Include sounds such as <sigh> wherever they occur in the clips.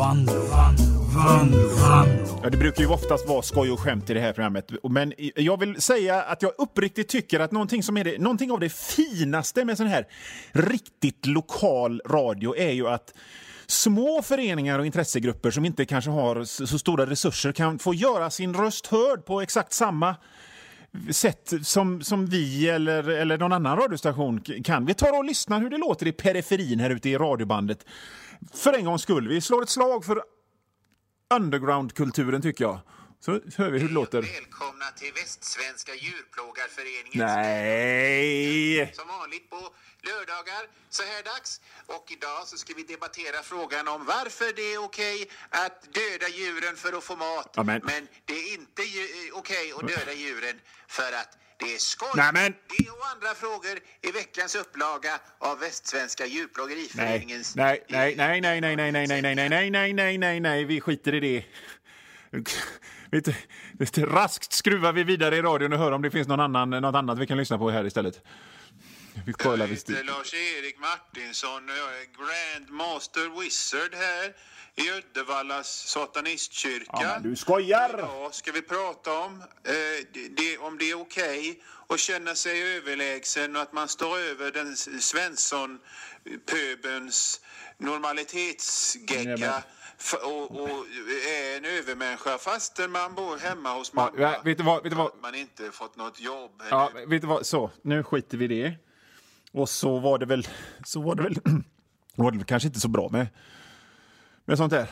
Vanlo, Vanlo, Vanlo, Vanlo. Ja, det brukar ju oftast vara skoj och skämt i det här programmet. Men jag vill säga att jag uppriktigt tycker att någonting, som är det, någonting av det finaste med sån här riktigt lokal radio är ju att små föreningar och intressegrupper som inte kanske har så stora resurser kan få göra sin röst hörd på exakt samma sätt som, som vi eller, eller någon annan radiostation kan. Vi tar och lyssnar hur det låter i periferin här ute i radiobandet. För en gångs skull. Vi slår ett slag för undergroundkulturen tycker jag. Så hör vi hur det låter. Välkomna till Västsvenska djurplågarföreningens Nej! Som vanligt på lördagar så här dags. Och idag så ska vi debattera frågan om varför det är okej att döda djuren för att få mat. Ja, men- det är inte ju- okej att döda djuren för att det är skoj. Nej, men- Det och andra frågor i veckans upplaga av Västsvenska djurplågeriföreningens... nej, nej, nej, nej, nej, nej, nej, nej, nej, nej, nej, nej, nej, nej, nej, vi skiter i det. Vet du, raskt skruvar vi vidare i radion och hör om det finns någon annan, något annat vi kan lyssna på här istället. Vi kollar Jag heter Lars-Erik Martinsson och jag är Grand Master Wizard här i Uddevallas satanistkyrka. Ja, men du skojar! Idag ska vi prata om eh, det, om det är okej att känna sig överlägsen och att man står över den Svensson-pöbens normalitetsgegga Ja, och, och är en övermänniska fastän man bor hemma hos mamma. ja, vet du vad- vet du vad? Att man inte fått något jobb. Ja, vet du vad? Så, nu skiter vi i det. Och så var det väl, så var det väl, <clears throat> var det kanske inte så bra med, med sånt där.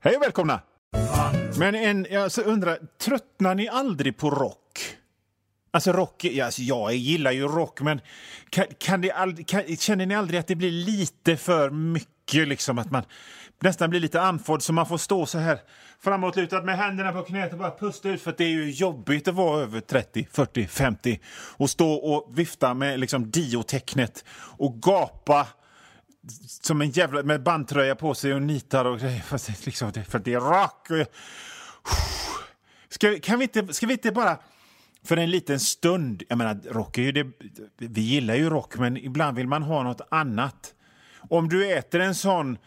Hej och välkomna! Men en, jag alltså undrar, tröttnar ni aldrig på rock? Alltså rock, alltså jag gillar ju rock, men kan, kan det aldrig, kan, känner ni aldrig att det blir lite för mycket? Liksom att man nästan blir lite andfådd så man får stå så här framåtlutad med händerna på knät och bara pusta ut för att det är ju jobbigt att vara över 30, 40, 50 och stå och vifta med liksom diotecknet och gapa som en jävla med bandtröja på sig och nitar och grejer. För det, liksom, det, för det är rock. Ska, kan vi inte, ska vi inte bara för en liten stund... Jag menar, rock är ju det, vi gillar ju rock, men ibland vill man ha något annat. Om du äter en sån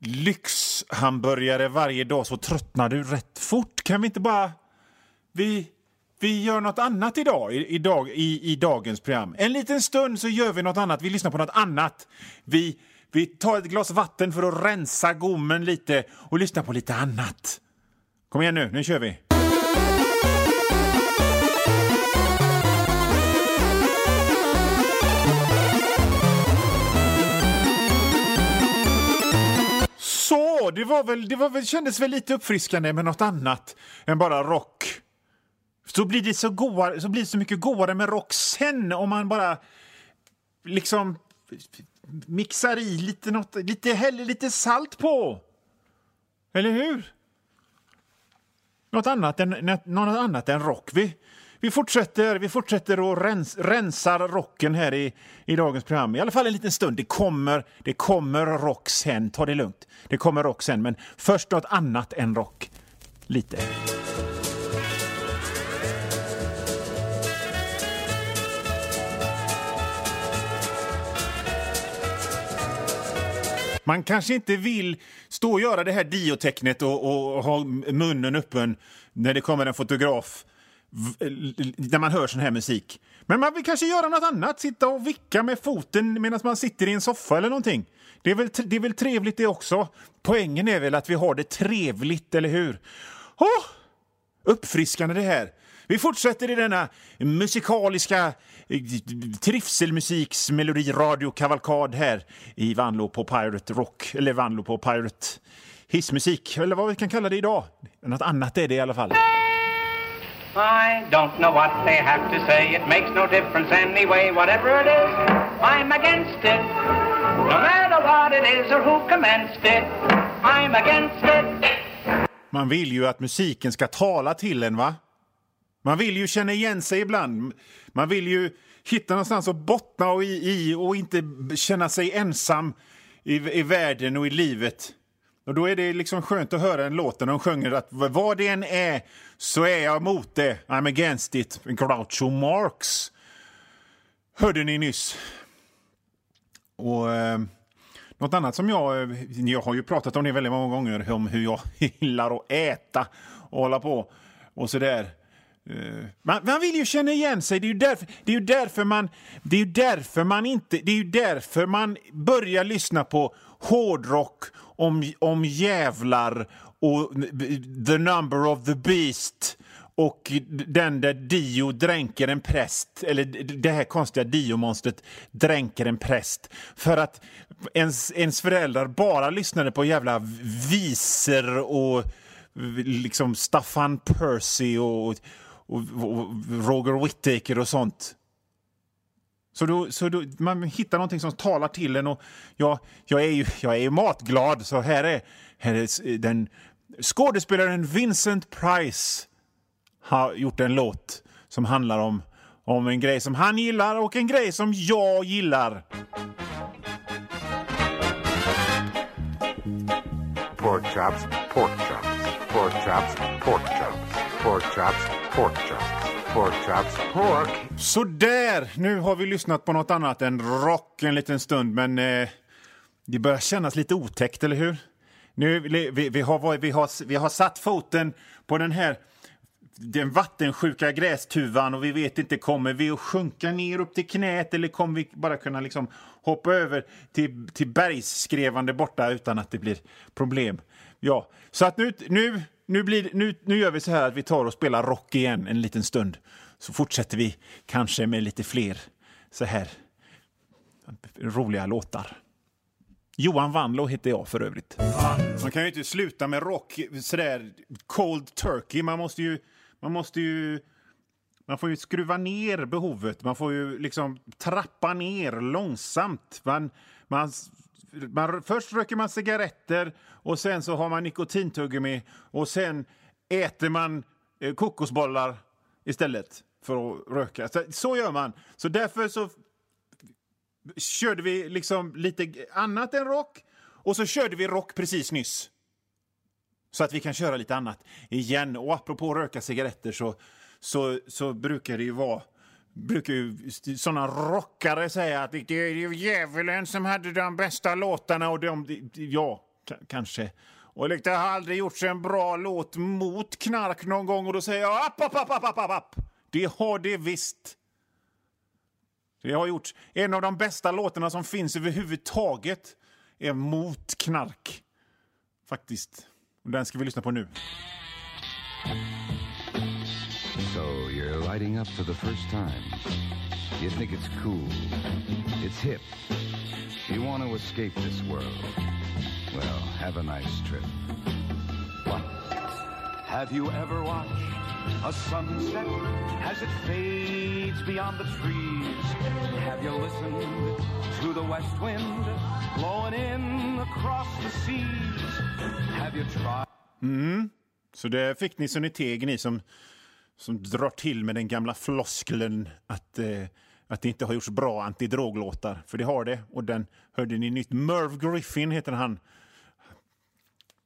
lyxhamburgare varje dag så tröttnar du rätt fort. Kan vi inte bara... Vi, vi gör något annat idag, i, i, dag, i, i dagens program. En liten stund så gör vi något annat. Vi lyssnar på något annat. Vi, vi tar ett glas vatten för att rensa gommen lite och lyssnar på lite annat. Kom igen nu, nu kör vi. Det var väl, det var väl, kändes väl lite uppfriskande med något annat än bara rock. Så blir det så, goa, så blir det så mycket godare med rock sen om man bara liksom mixar i lite, något, lite, häller lite salt på. Eller hur? Något annat än, något annat än rock. Vi, vi fortsätter, vi fortsätter att rens, rensa rocken här i, i dagens program. I alla fall en liten stund. Det kommer, det kommer rock sen. Ta det lugnt. Det kommer rock sen, men först något annat än rock. Lite. Man kanske inte vill stå och göra det här diotecknet och, och ha munnen öppen när det kommer en fotograf Eh, när man hör sån här musik. Men man vill kanske göra något annat, sitta och vicka med foten medan man sitter i en soffa eller någonting. Det är, väl, det är väl trevligt det också. Poängen är väl att vi har det trevligt, eller hur? Åh! Uppfriskande det här. Vi fortsätter i denna musikaliska eh, trivselmusiksmelodiradiokavalkad trivselmusiks melodiradiokavalkad här i Vanlo på Pirate Rock, eller Vanlo på Pirate hissmusik, eller vad vi kan kalla det idag. Något annat är det i alla fall. I don't know what they have to say. It makes no difference anyway, whatever it is. I'm against it. No matter what it is or who commenced it. I'm against it. Man vill ju att musiken ska tala till en, va? Man vill ju känna igen sig ibland. Man vill ju hitta någonstans att bottna och i, i och inte känna sig ensam i, i världen och i livet. Och då är det liksom skönt att höra en låt där de sjunger att vad det än är så är jag emot det. I'm against it. Groucho Marx. Hörde ni nyss. Och eh, något annat som jag... Eh, jag har ju pratat om det väldigt många gånger, om hur jag <laughs> gillar att äta och hålla på och sådär. Eh, man, man vill ju känna igen sig. Det är ju därför, det är ju därför man... Det är ju därför man inte... Det är ju därför man börjar lyssna på hårdrock om, om jävlar och The number of the beast och den där Dio dränker en präst, eller det här konstiga Dio-monstret dränker en präst. För att ens, ens föräldrar bara lyssnade på jävla visor och liksom Staffan Percy och, och, och Roger Whittaker och sånt. Så, då, så då, man hittar någonting som talar till en. Och jag, jag, är ju, jag är ju matglad, så här är, här är den skådespelaren Vincent Price har gjort en låt som handlar om, om en grej som han gillar och en grej som jag gillar. Pork chops, pork chops, pork chops, pork chops, pork chops, pork chops, pork chops, pork. Så där, nu har vi lyssnat på något annat än rock en liten stund, men eh, det börjar kännas lite otäckt, eller hur? Nu, vi, vi, har, vi, har, vi har satt foten på den här den vattensjuka grästuvan och vi vet inte, kommer vi att sjunka ner upp till knät eller kommer vi bara kunna liksom hoppa över till, till bergsskrevande borta utan att det blir problem? Ja, så att nu, nu, nu, blir, nu, nu gör vi så här att vi tar och spelar rock igen en liten stund. Så fortsätter vi kanske med lite fler så här roliga låtar. Johan Wanlo heter jag för övrigt. Man kan ju inte sluta med rock sådär cold turkey. Man måste ju... Man måste ju... Man får ju skruva ner behovet. Man får ju liksom trappa ner långsamt. Man, man, man, först röker man cigaretter och sen så har man nikotintuggummi och sen äter man eh, kokosbollar istället för att röka. Så, så gör man. Så därför så körde vi liksom lite annat än rock och så körde vi rock precis nyss. Så att vi kan köra lite annat igen. Och apropå röka cigaretter så, så, så brukar det ju vara brukar ju såna rockare säga att det är ju djävulen som hade de bästa låtarna och de, ja, kanske. Och det har aldrig gjorts en bra låt mot knark någon gång och då säger jag app, app, app, app, app, app, app. Det har det visst. Det har gjorts. En av de bästa låtarna som finns överhuvudtaget är mot knark. Faktiskt. Och den ska vi lyssna på nu. Lighting up for the first time. You think it's cool. It's hip. You want to escape this world. Well, have a nice trip. What? Have you ever watched a sunset as it fades beyond the trees? Have you listened to the west wind blowing in across the seas? Have you tried? Mm-hmm. Så det fick ni så ni teg, ni som, som drar till med den gamla floskeln att, eh, att det inte har gjorts bra antidroglåtar. För det har det. Och den hörde ni nytt. Merv Griffin heter han.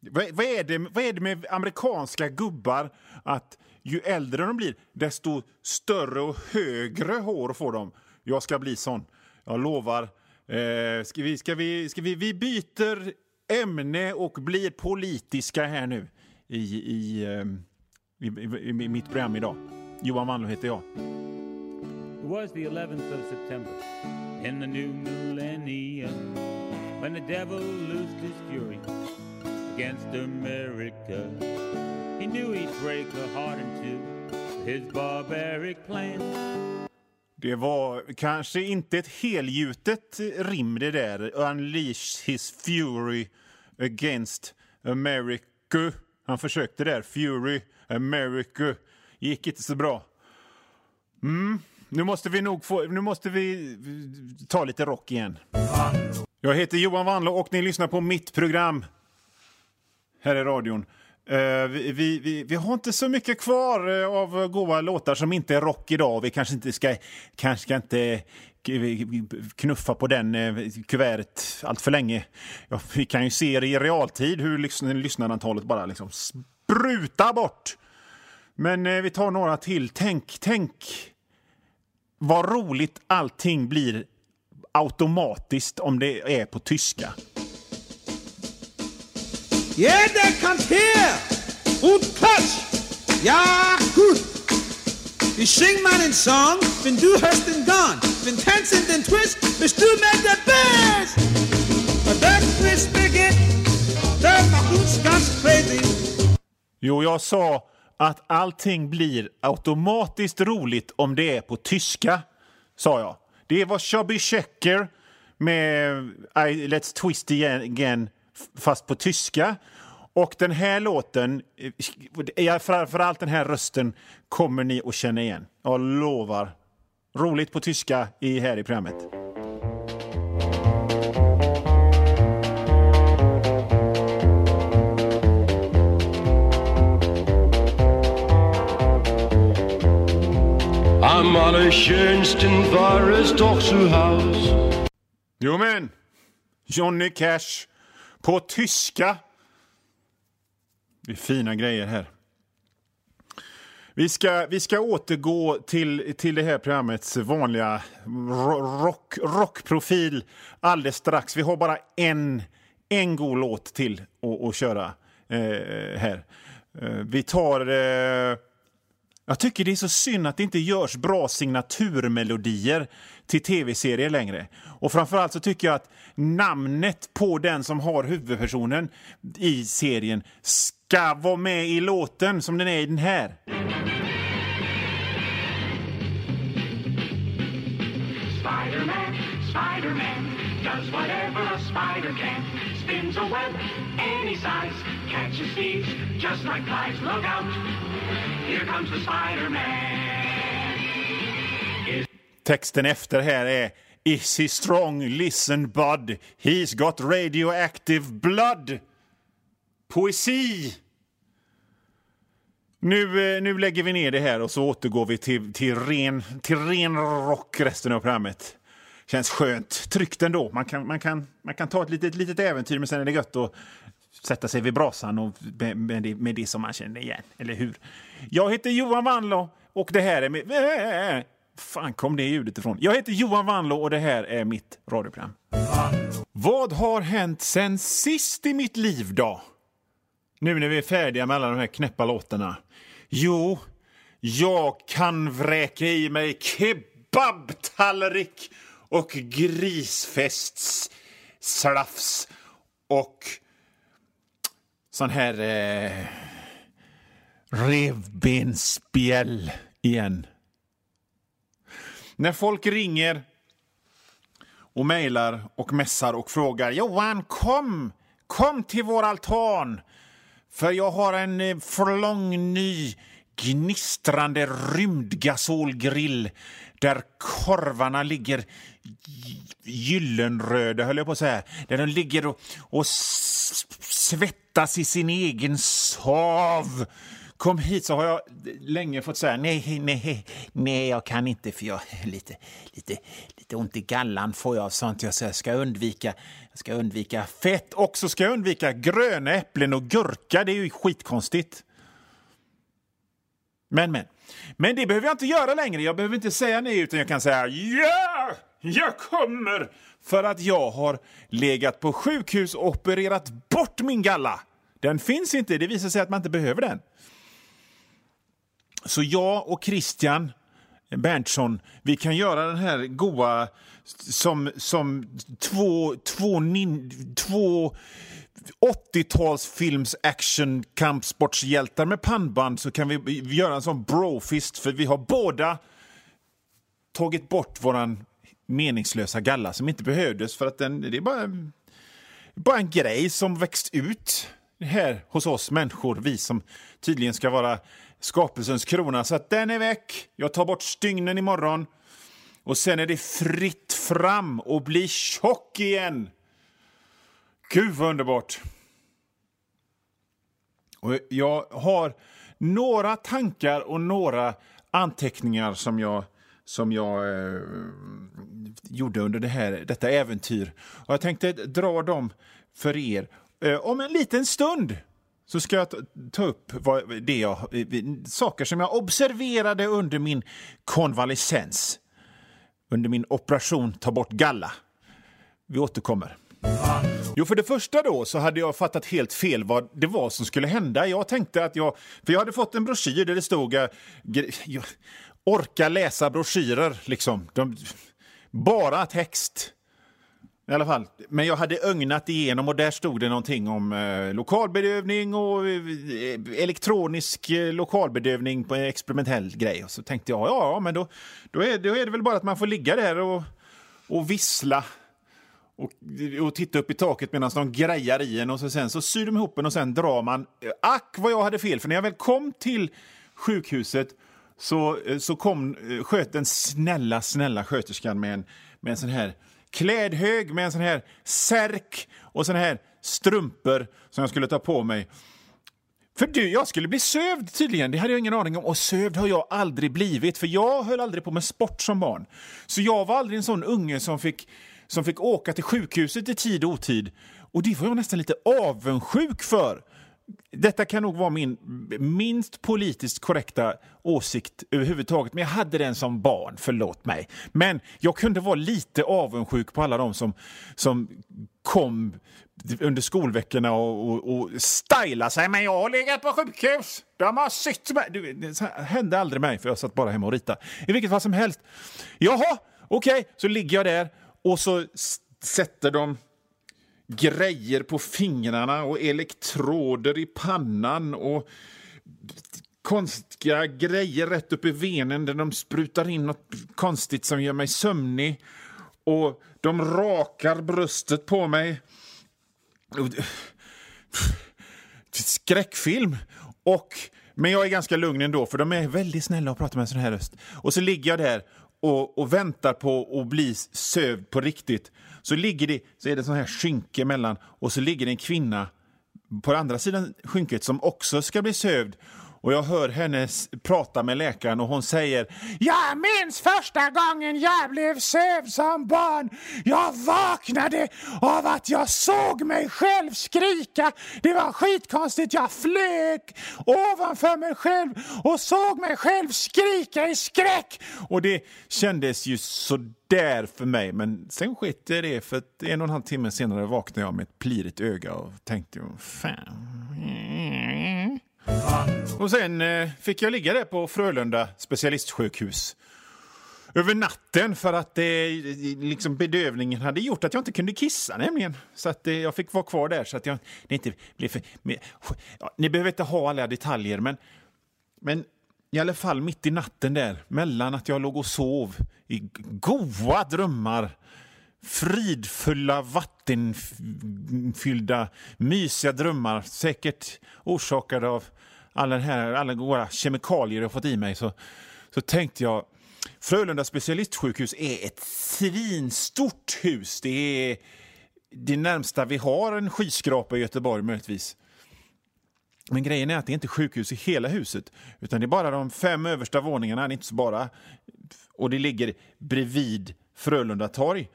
Vad, vad, är det, vad är det med amerikanska gubbar att ju äldre de blir, desto större och högre hår får de? Jag ska bli sån. Jag lovar. Eh, ska vi, ska vi, ska vi, vi byter ämne och blir politiska här nu i, i, eh, i, i, i mitt program idag. Johan Wanlo heter jag. It was the 11th of September in the new millennium when the devil loosed his fury against America. He knew he'd break her heart in two his barbaric plan. Det var kanske inte ett helgjutet rim det där. Unleash his fury against America. Han försökte där. Fury, America. Gick inte så bra. Mm. Nu måste vi nog få, nu måste vi ta lite rock igen. Jag heter Johan Wanlo och ni lyssnar på mitt program här i radion. Eh, vi, vi, vi, vi har inte så mycket kvar eh, av goa låtar som inte är rock idag. Vi kanske inte ska, kanske ska inte knuffa på den eh, kuvertet allt för länge. Ja, vi kan ju se det i realtid hur lyssn- lyssnarantalet bara liksom sprutar bort. Men eh, vi tar några till. Tänk, tänk vad roligt allting blir automatiskt om det är på tyska. Ja, der kommt her und klatsch. Ja, gut. Ich sing meinen Song, wenn du hörst den Gone. Wenn tanzen den Twist, bist du mit der Best. Und der Twist beginnt, der macht uns ganz crazy. Jo, jag sa att allting blir automatiskt roligt om det är på tyska, sa jag. Det var Chubby Checker med I, Let's Twist Again, fast på tyska. Och den här låten, eh, framförallt den här rösten, kommer ni att känna igen. Jag lovar. Roligt på tyska i, här i programmet. Am allerschönsten war es doch zu Haus. Jo men, Johnny Cash på tyska. Det är fina grejer här. Vi ska, vi ska återgå till, till det här programmets vanliga rock, rockprofil alldeles strax. Vi har bara en, en god låt till att, att köra eh, här. Eh, vi tar... Eh, jag tycker det är så synd att det inte görs bra signaturmelodier till tv-serier längre. Och framförallt så tycker jag att namnet på den som har huvudpersonen i serien ska vara med i låten som den är i den här. Spider-Man, Spider-Man does whatever a spider can. Spins a web any size, catches thieves just like flies. Look out, here comes the Spider-Man. Is Texten efter här är Is he strong? Listen bud. He's got radioactive blood. Poesi! Nu, eh, nu lägger vi ner det här och så återgår vi till, till, ren, till ren rock resten av programmet. Känns skönt. Tryggt ändå. Man kan, man kan, man kan ta ett litet, litet äventyr men sen är det gött att sätta sig vid brasan och med, med, det, med det som man känner igen. Eller hur? Jag heter Johan Wanlå och det här är mitt... Äh, äh, äh, äh, fan kom det ljudet ifrån? Jag heter Johan Wanlå och det här är mitt radioprogram. Vad har hänt sen sist i mitt liv då? Nu när vi är färdiga med alla de här knäppa låtarna. Jo, jag kan vräka i mig kebabtallrik och grisfests slafs och sån här eh, revbensspjäll igen. När folk ringer och mejlar och mässar och frågar Johan, kom! Kom till vår altan! För jag har en eh, flång ny gnistrande rymdgasolgrill där korvarna ligger gyllenröda, höll jag på att säga. Där de ligger och, och svettas i sin egen sav. Kom hit, så har jag länge fått säga nej, nej, nej, jag kan inte för jag har lite, lite, lite ont i gallan får jag av sånt. Jag ska undvika, jag ska undvika fett och så ska jag undvika gröna äpplen och gurka. Det är ju skitkonstigt. Men, men. Men det behöver jag inte göra längre. Jag behöver inte säga nej, utan jag kan säga ja, jag kommer! För att jag har legat på sjukhus och opererat bort min galla. Den finns inte. Det visar sig att man inte behöver den. Så jag och Christian Berntsson, vi kan göra den här goa som, som två, två, nin, två 80-talsfilms action kampsportshjältar med pannband så kan vi göra en sån brofist för vi har båda tagit bort våran meningslösa galla som inte behövdes för att den, det är bara, bara en grej som växt ut här hos oss människor, vi som tydligen ska vara skapelsens krona. Så att den är väck. Jag tar bort stygnen imorgon. Och sen är det fritt fram och bli tjock igen. Gud vad underbart! Och jag har några tankar och några anteckningar som jag, som jag eh, gjorde under det här, detta äventyr. Och jag tänkte dra dem för er eh, om en liten stund så ska jag ta upp vad, det jag, eh, saker som jag observerade under min konvalescens. Under min operation Ta bort galla. Vi återkommer. Jo, för det första då så hade jag fattat helt fel vad det var som skulle hända. Jag tänkte att jag... För jag hade fått en broschyr där det stod... Eh, orka läsa broschyrer, liksom. De, bara text. I alla fall. Men jag hade ögnat igenom och där stod det någonting om eh, lokalbedövning och eh, elektronisk eh, lokalbedövning på en experimentell grej. Och så tänkte jag, ja, men då, då, är, då är det väl bara att man får ligga där och, och vissla och, och titta upp i taket medan de grejar i en och så sen så syr de ihop en och sen drar man. Ack vad jag hade fel, för när jag väl kom till sjukhuset så, eh, så kom, eh, sköt den snälla, snälla sköterskan med en, med en sån här klädhög med en sån här särk och sån här strumpor som jag skulle ta på mig. För du, jag skulle bli sövd tydligen. Det hade jag ingen aning om. Och sövd har jag aldrig blivit, för jag höll aldrig på med sport som barn. Så jag var aldrig en sån unge som fick, som fick åka till sjukhuset i tid och otid. Och det var jag nästan lite avundsjuk för. Detta kan nog vara min minst politiskt korrekta åsikt överhuvudtaget, men jag hade den som barn, förlåt mig. Men jag kunde vara lite avundsjuk på alla de som, som kom under skolveckorna och, och, och styla sig. Men jag har legat på sjukhus! De har sytt mig! Du, Det hände aldrig mig, för jag satt bara hemma och ritade. I vilket fall som helst. Jaha, okej, så ligger jag där och så sätter de grejer på fingrarna och elektroder i pannan och konstiga grejer rätt upp i venen där de sprutar in något konstigt som gör mig sömnig. Och de rakar bröstet på mig. Skräckfilm! Och, men jag är ganska lugn ändå, för de är väldigt snälla och pratar med en sån här röst. Och så ligger jag där och, och väntar på att bli sövd på riktigt. Så ligger det, så är det sån här skynke mellan, och så ligger det en kvinna på andra sidan skynket som också ska bli sövd. Och jag hör henne prata med läkaren och hon säger Jag minns första gången jag blev sövd som barn. Jag vaknade av att jag såg mig själv skrika. Det var skitkonstigt. Jag flög ovanför mig själv och såg mig själv skrika i skräck. Och det kändes ju sådär för mig, men sen skit i det för att en och en halv timme senare vaknade jag med ett plirigt öga och tänkte fan. Och sen eh, fick jag ligga där på Frölunda specialistsjukhus över natten för att eh, liksom bedövningen hade gjort att jag inte kunde kissa nämligen. Så att eh, jag fick vara kvar där så att jag det inte blev för... Men, ja, ni behöver inte ha alla detaljer men, men i alla fall mitt i natten där mellan att jag låg och sov i goa drömmar fridfulla, vattenfyllda, mysiga drömmar. Säkert orsakade av alla, den här, alla våra kemikalier jag fått i mig. Så, så tänkte jag, Frölunda specialistsjukhus är ett svinstort hus. Det är det närmsta vi har en skyskrapa i Göteborg möjligtvis. Men grejen är att det är inte sjukhus i hela huset, utan det är bara de fem översta våningarna, det är inte så bara. Och det ligger bredvid Frölunda torg.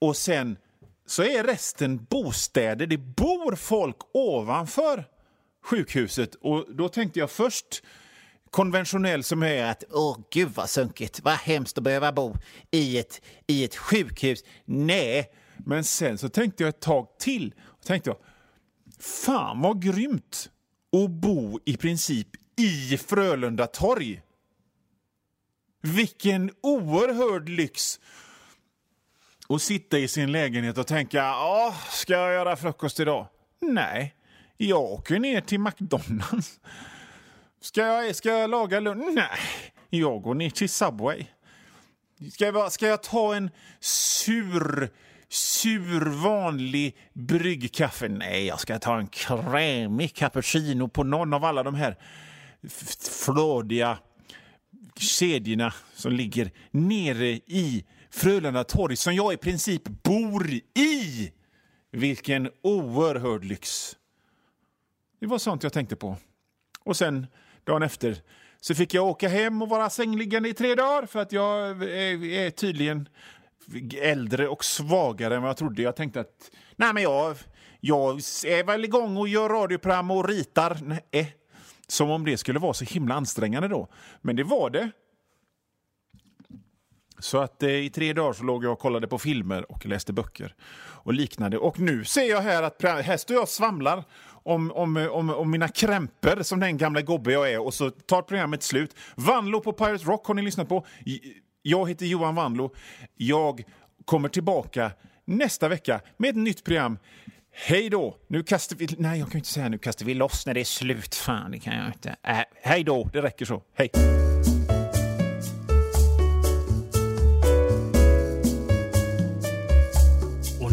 Och sen så är resten bostäder. Det bor folk ovanför sjukhuset. Och då tänkte jag först konventionell som är att åh gud vad sunkigt, vad hemskt att behöva bo i ett, i ett sjukhus. Nej, men sen så tänkte jag ett tag till. Och tänkte jag, fan vad grymt att bo i princip i Frölunda torg. Vilken oerhörd lyx att sitta i sin lägenhet och tänka, ja, ska jag göra frukost idag? Nej, jag åker ner till McDonalds. Ska jag, ska jag laga lunch? Nej, jag går ner till Subway. Ska jag, ska jag ta en sur, sur vanlig bryggkaffe? Nej, jag ska ta en krämig cappuccino på någon av alla de här flådiga kedjorna som ligger nere i Frölunda torg som jag i princip bor i. Vilken oerhörd lyx. Det var sånt jag tänkte på. Och sen dagen efter så fick jag åka hem och vara sängliggande i tre dagar för att jag är, är tydligen äldre och svagare än vad jag trodde. Jag tänkte att nej men jag, jag är väl igång och gör radioprogram och ritar. Nej. Som om det skulle vara så himla ansträngande då. Men det var det. Så att eh, i tre dagar så låg jag och kollade på filmer och läste böcker och liknande. Och nu ser jag här att här står jag och svamlar om, om, om, om mina krämpor som den gamla gobbe jag är och så tar programmet slut. Vanlo på Pirate Rock har ni lyssnat på. Jag heter Johan Vanlo. Jag kommer tillbaka nästa vecka med ett nytt program. Hej då! Nu kastar vi... Nej, jag kan inte säga nu kastar vi loss när det är slut. Fan, det kan jag inte. Äh, hej då! Det räcker så. Hej!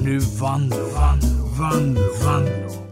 Nu vann, vann, vann, vann.